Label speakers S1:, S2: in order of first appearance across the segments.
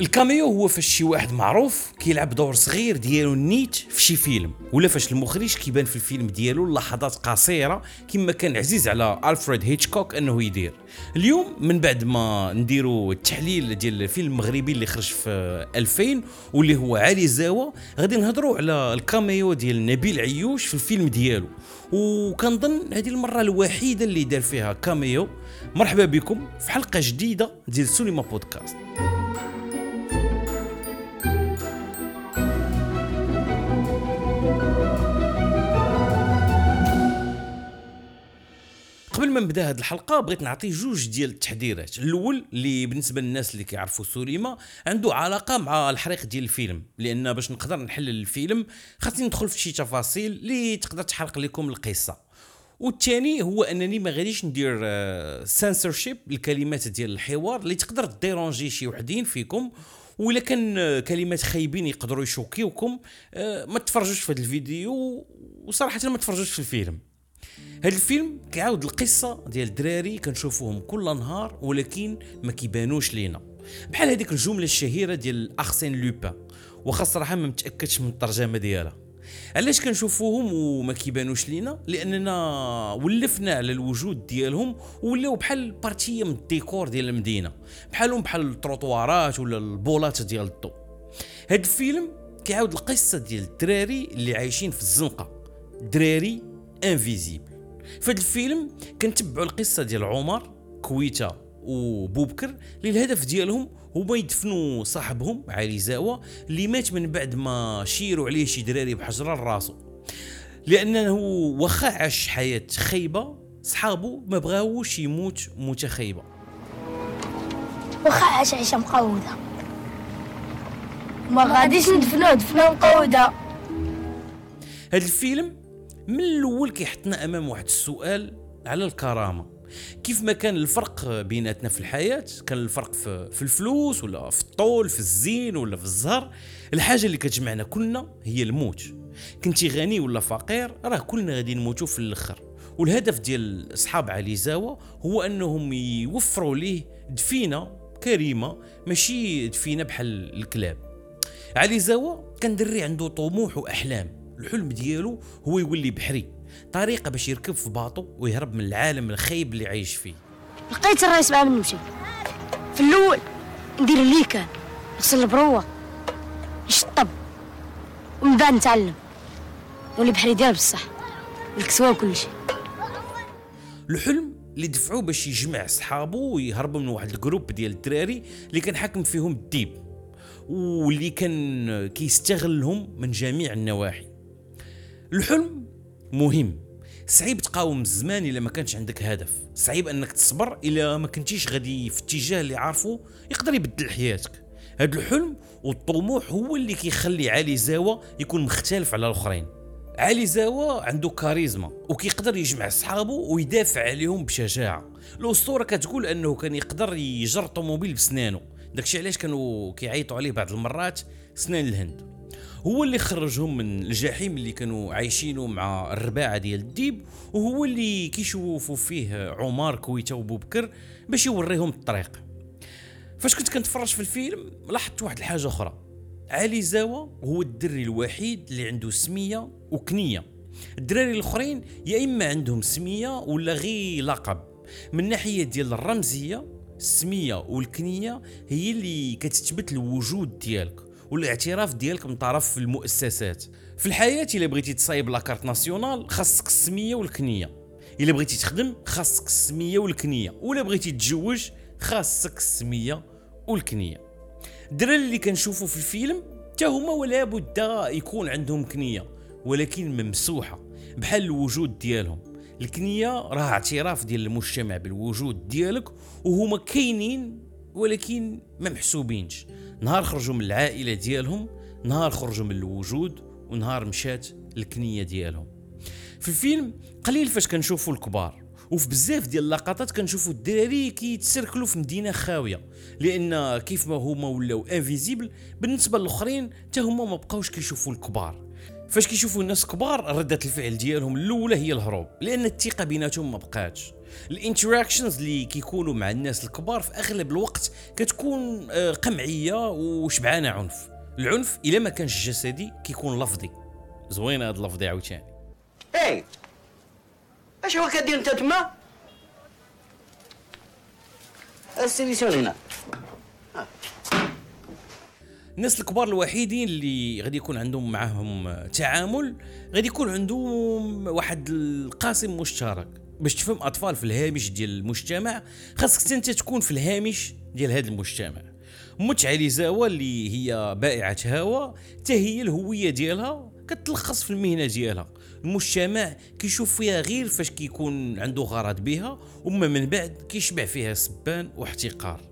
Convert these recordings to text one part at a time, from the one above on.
S1: ال cameo هو فاش شي واحد معروف كيلعب دور صغير ديالو نيت في شي فيلم ولا فاش المخرج كيبان في الفيلم ديالو لحظات قصيرة كما كان عزيز على ألفريد هيتشكوك أنه يدير. اليوم من بعد ما نديروا التحليل ديال الفيلم المغربي اللي خرج في 2000 واللي هو علي زاوى غادي نهضروا على ال cameo ديال نبيل عيوش في الفيلم ديالو. وكنظن هذه المرة الوحيدة اللي دار فيها cameo. مرحبا بكم في حلقة جديدة ديال سينما بودكاست. قبل ما نبدا هذه الحلقة بغيت نعطي جوج ديال التحذيرات الأول اللي بالنسبة للناس اللي كيعرفوا سوريما عنده علاقة مع الحريق ديال الفيلم. لأن باش نقدر نحلل الفيلم خاصني ندخل في شي تفاصيل اللي تقدر تحرق لكم القصة. والثاني هو أنني ما غاديش ندير سنسورشيب الكلمات ديال الحوار اللي تقدر déranger شي وحدين فيكم. ولا كان كلمات خايبين يقدروا يشوكيوكم آه، ما تفرجوش في هذا الفيديو وصراحة ما تفرجوش في الفيلم. هذا الفيلم كيعاود القصة ديال الدراري كنشوفوهم كل نهار ولكن ما كيبانوش لينا. بحال هذيك الجملة الشهيرة ديال أرسين لوبان واخا الصراحه ما متأكدش من الترجمة ديالها. علاش كنشوفوهم وما كيبانوش لينا؟ لأننا ولفنا على الوجود ديالهم ولاو بحال partie من الديكور ديال المدينة. بحالهم بحال التروطوارات ولا البولات ديال الضوء هاد الفيلم كيعاود القصة ديال الدراري اللي عايشين في الزنقة. دراري invisible. في هذا الفيلم كنتبعوا القصة ديال عمر كويتا وبوبكر اللي الهدف ديالهم هما يدفنوا صاحبهم علي زاوى اللي مات من بعد ما شيروا عليه شي دراري بحجرة لراسو. لأنه واخا عاش حياة خايبة صحابو ما بغاوش يموت موته خايبه
S2: واخا عاش عيشة مقوده ما غاديش ندفنو دفنه مقوده
S1: هذا الفيلم من الأول كيحطنا أمام واحد السؤال على الكرامة. كيف ما كان الفرق بيناتنا في الحياة؟ كان الفرق في, الفلوس ولا في الطول في الزين ولا في الزهر؟ الحاجة اللي كتجمعنا كلنا هي الموت. كنتي غني ولا فقير؟ راه كلنا غادي نموتوا في الآخر. والهدف ديال أصحاب علي زاوى هو أنهم يوفروا ليه دفينة كريمة ماشي دفينة بحال الكلاب. علي زاوى كان دري عنده طموح وأحلام. الحلم ديالو هو يولي بحري. طريقة باش يركب في باطو ويهرب من العالم الخايب اللي عايش فيه.
S2: لقيت الرئيس مع من نمشي في الأول ندير اللي كان نغسل البروه نشطب ومن بعد نتعلم. نولي بحري ديال بصح الكسوه وكل شيء.
S1: الحلم اللي دفعوه باش يجمع صحابو ويهربوا من واحد ال groupe ديال الدراري اللي كان حاكم فيهم الديب واللي كان كيستغلهم من جميع النواحي. الحلم مهم. صعيب تقاوم الزمان إلا ما كانش عندك هدف. صعيب أنك تصبر إلا ما كنتيش غادي في اتجاه اللي عارفه يقدر يبدل حياتك. هذا الحلم والطموح هو اللي كيخلي علي زاوى يكون مختلف على الآخرين. علي زاوى عنده كاريزما وكيقدر يجمع صحابه ويدافع عليهم بشجاعة. الأسطورة كتقول أنه كان يقدر يجر طوموبيل بسنانه. داكشي علاش كانوا كيعيطوا عليه بعض المرات سنان الهند. هو اللي خرجهم من الجحيم اللي كانوا عايشينه مع الرباعة ديال الديب وهو اللي كيشوفوا فيه عمر كويتة وبوبكر باش يوريهم الطريق. فاش كنت كنتفرج في الفيلم لاحظت واحد الحاجة أخرى. علي زاوى هو الدري الوحيد اللي عنده سمية وكنية. الدراري الأخرين يا إما عندهم سمية ولا غير لقب. من ناحية ديال الرمزية السمية والكنية هي اللي كتثبت الوجود ديالك. والاعتراف ديالك من طرف المؤسسات. في الحياة إلا بغيتي تصايب لاكارت ناسيونال خاصك السمية والكنية. إلا بغيتي تخدم خاصك السمية والكنية. ولا بغيتي تتزوج خاصك السمية والكنية. الدراري اللي كنشوفوا في الفيلم حتى هما ولا بد يكون عندهم كنية ولكن ممسوحة بحال الوجود ديالهم. الكنية راه اعتراف ديال المجتمع بالوجود ديالك وهما كاينين ولكن ما محسوبينش. نهار خرجوا من العائلة ديالهم نهار خرجوا من الوجود ونهار مشات الكنية ديالهم. في الفيلم قليل فاش كنشوفوا الكبار وفي بزاف ديال اللقطات كنشوفوا الدراري كيتسركلوا في مدينة خاوية. لأن كيف ما هما ولاو invisible بالنسبة للآخرين حتى هما ما بقاوش كيشوفوا الكبار. فاش كيشوفوا الناس كبار ردة الفعل ديالهم الأولى هي الهروب لأن الثقة بيناتهم ما بقاتش. ال interactions اللي كيكونوا مع الناس الكبار في أغلب الوقت كتكون آه، قمعية وشبعانة عنف. العنف إلا ما كانش جسدي كيكون لفظي. زوين هذا اللفظي عاوتاني.
S3: اي أش هو كدير أنت تما؟ السيليسيون هنا
S1: الناس الكبار الوحيدين اللي غادي يكون عندهم معاهم تعامل غادي يكون عندهم واحد القاسم مشترك. باش تفهم أطفال في الهامش ديال المجتمع خاصك أنت تكون في الهامش ديال هذا المجتمع. مت عليزاوا اللي هي بائعة هوا حتى هي الهوية ديالها كتلخص في المهنة ديالها. المجتمع كيشوف فيها غير فاش كيكون عنده غرض بها وما من بعد كيشبع فيها سبان واحتقار.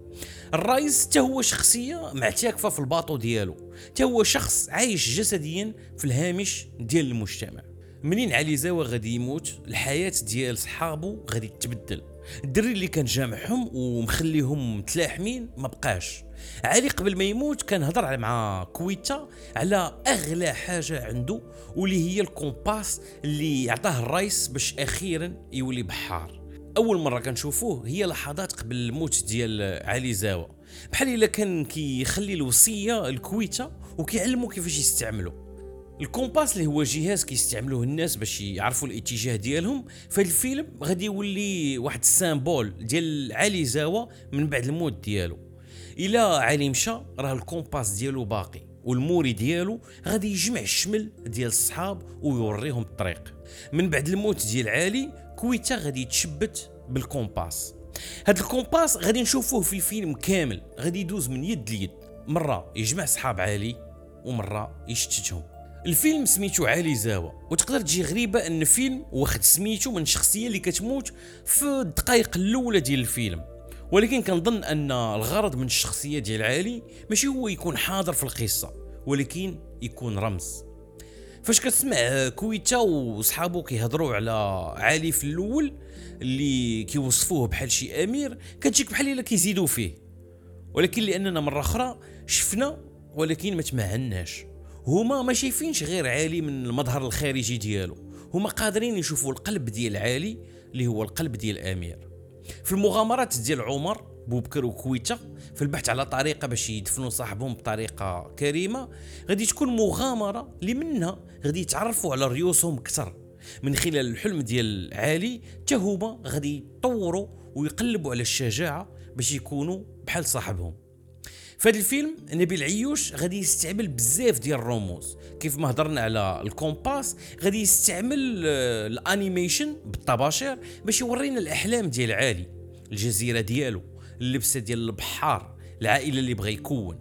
S1: الرئيس حتى هو شخصية معتكفة في الباطو ديالو. حتى هو شخص عايش جسديا في الهامش ديال المجتمع. منين علي زاوى غادي يموت؟ الحياة ديال صحابو غادي تتبدل الدري اللي كان جامعهم ومخليهم متلاحمين ما بقاش. علي قبل ما يموت كان هضر مع كويتا على أغلى حاجة عنده واللي هي ال compass اللي عطاه الرئيس باش أخيرا يولي بحار. أول مرة كنشوفوه هي لحظات قبل الموت ديال علي زاوا بحال إلا كان كيخلي الوصية لكويتة وكيعلمو كيفاش يستعملو. ال compass اللي هو جهاز كيستعملوه الناس باش يعرفوا الاتجاه ديالهم فالفيلم غادي يولي واحد symbole ديال علي زاوا من بعد الموت ديالو. إلا علي مشى راه ال compass ديالو باقي وال memory ديالو غادي يجمع الشمل ديال الصحاب ويوريهم الطريق. من بعد الموت ديال علي كويتا غادي يتشبت بال compass. هاد ال compass غادي نشوفوه في الفيلم كامل غادي يدوز من يد ليد. مرة يجمع صحاب علي ومرة يشتتهم. الفيلم سميتو علي زاوى وتقدر تجي غريبة إن فيلم واخد سميتو من شخصية اللي كتموت في الدقائق الأولى ديال الفيلم. ولكن كنظن أن الغرض من الشخصية ديال علي ماشي هو يكون حاضر في القصة ولكن يكون رمز. فاش كتسمع كويتا وصحابو كيهضروا على علي في الأول اللي كيوصفوه بحال شي أمير كتجيك بحال إلا كيزيدوا فيه. ولكن لأننا مرة أخرى شفنا ولكن ما تمعناش هما ما شايفينش غير علي من المظهر الخارجي ديالو. هما قادرين يشوفوا القلب ديال علي اللي هو القلب ديال الامير في المغامرات ديال عمر بوبكر وكويتا في البحث على طريقة باش يدفنوا صاحبهم بطريقة كريمة. غادي تكون مغامرة اللي منها غادي يتعرفوا على ريوسهم أكثر. من خلال الحلم ديال عالي حتى هما غادي يطوروا ويقلبوا على الشجاعة باش يكونوا بحال صاحبهم. في هذا الفيلم نبيل عيوش غادي يستعمل بزاف ديال الرموز كيف ما هضرنا على ال compass غادي يستعمل آه، ال animation بالطباشير باش يورينا الأحلام ديال علي الجزيرة ديالو. اللبسة ديال البحار العائلة اللي بغى يكون.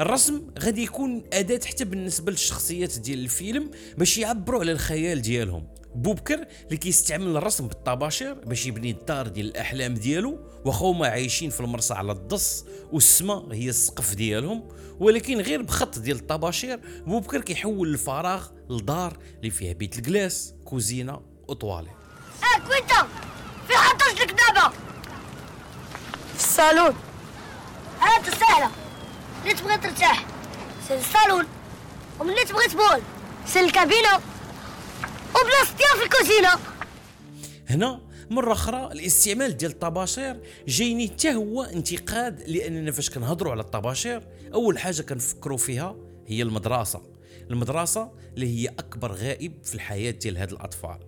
S1: الرسم غادي يكون أداة حتى بالنسبة للشخصيات ديال الفيلم باش يعبروا على الخيال ديالهم. بوبكر اللي كيستعمل الرسم بالطباشير باش يبني الدار ديال الأحلام ديالو واخا هما عايشين في المرسى على الضص والسماء هي السقف ديالهم. ولكن غير بخط ديال الطباشير بوبكر كيحول الفراغ لدار اللي فيها بيت الكلاس كوزينة وطوالي
S2: أه كويتا! في لك دابا الصالون. هات سهله اللي تبغي ترتاح؟ سير الصالون وملي تبغي تبول سير الكابينة وبلاصتي في الكوزينة.
S1: هنا مرة أخرى الاستعمال ديال الطباشير جايني حتى هو انتقاد لأننا فاش كنهضروا على الطباشير أول حاجة كنفكروا فيها هي المدرسة. المدرسة اللي هي أكبر غائب في الحياة ديال هاد الأطفال.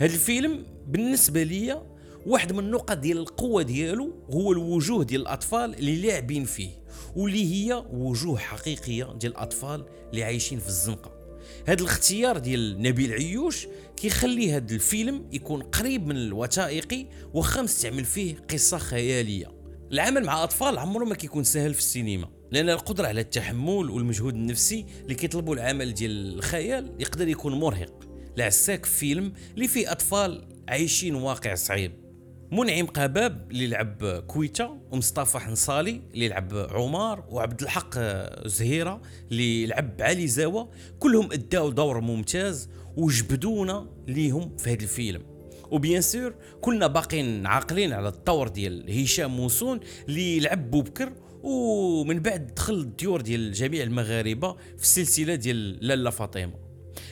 S1: هاد الفيلم بالنسبة لي واحد من النقط ديال القوة ديالو هو الوجوه ديال الأطفال اللي لاعبين فيه واللي هي وجوه حقيقية ديال الأطفال اللي عايشين في الزنقة. هذا الاختيار ديال نبيل عيوش كيخلي هذا الفيلم يكون قريب من الوثائقي واخا مستعمل فيه قصة خيالية. العمل مع أطفال عمره ما كيكون سهل في السينما لأن القدرة على التحمل والمجهود النفسي اللي كيطلبوا العمل ديال الخيال يقدر يكون مرهق. لعساك فيلم اللي فيه أطفال عايشين واقع صعيب. منعم قباب اللي لعب كويتا ومصطفى حنصالي اللي لعب عمر وعبد الحق زهيرة اللي لعب علي زاوى كلهم اداوا دور ممتاز وجبدونا ليهم في هذا الفيلم. و bien sûr كلنا باقين عاقلين على الدور ديال هشام موسون اللي لعب بوبكر ومن بعد دخل الديور ديال جميع المغاربة في السلسلة ديال لاله فاطمة.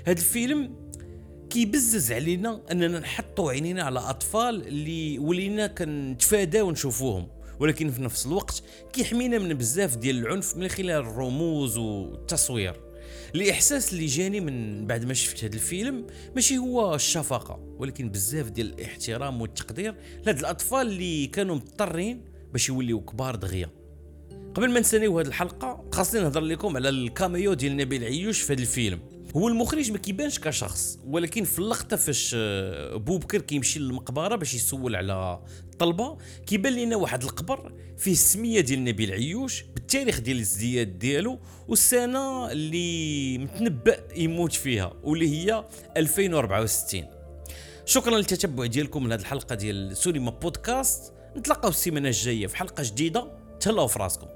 S1: هذا الفيلم كيبزز علينا أننا نحطوا عينينا على أطفال اللي ولينا كنتفاداو نشوفوهم. ولكن في نفس الوقت كيحمينا من بزاف ديال العنف من خلال الرموز والتصوير. الإحساس اللي جاني من بعد ما شفت هذا الفيلم ماشي هو الشفقة ولكن بزاف ديال الاحترام والتقدير لهاد الأطفال اللي كانوا مضطرين باش يوليو كبار دغيا. قبل ما نساليو هذه الحلقة خاصني نهضر لكم على الكاميو ديال نبيل عيوش في هذا الفيلم. هو المخرج ما كيبانش كشخص ولكن في اللقطة فاش آه، بوبكر كيمشي للمقبرة باش يسول على الطلبه كيبان لنا واحد القبر فيه السميه ديال نبيل عيوش بالتاريخ ديال الازدياد ديالو والسنة اللي متنبأ يموت فيها واللي هي 2064 شكرا للتتبع ديالكم لهذه الحلقة ديال سينما بودكاست. نتلاقاو السيمانة الجاية في حلقة جديدة. تهلاو في راسكم.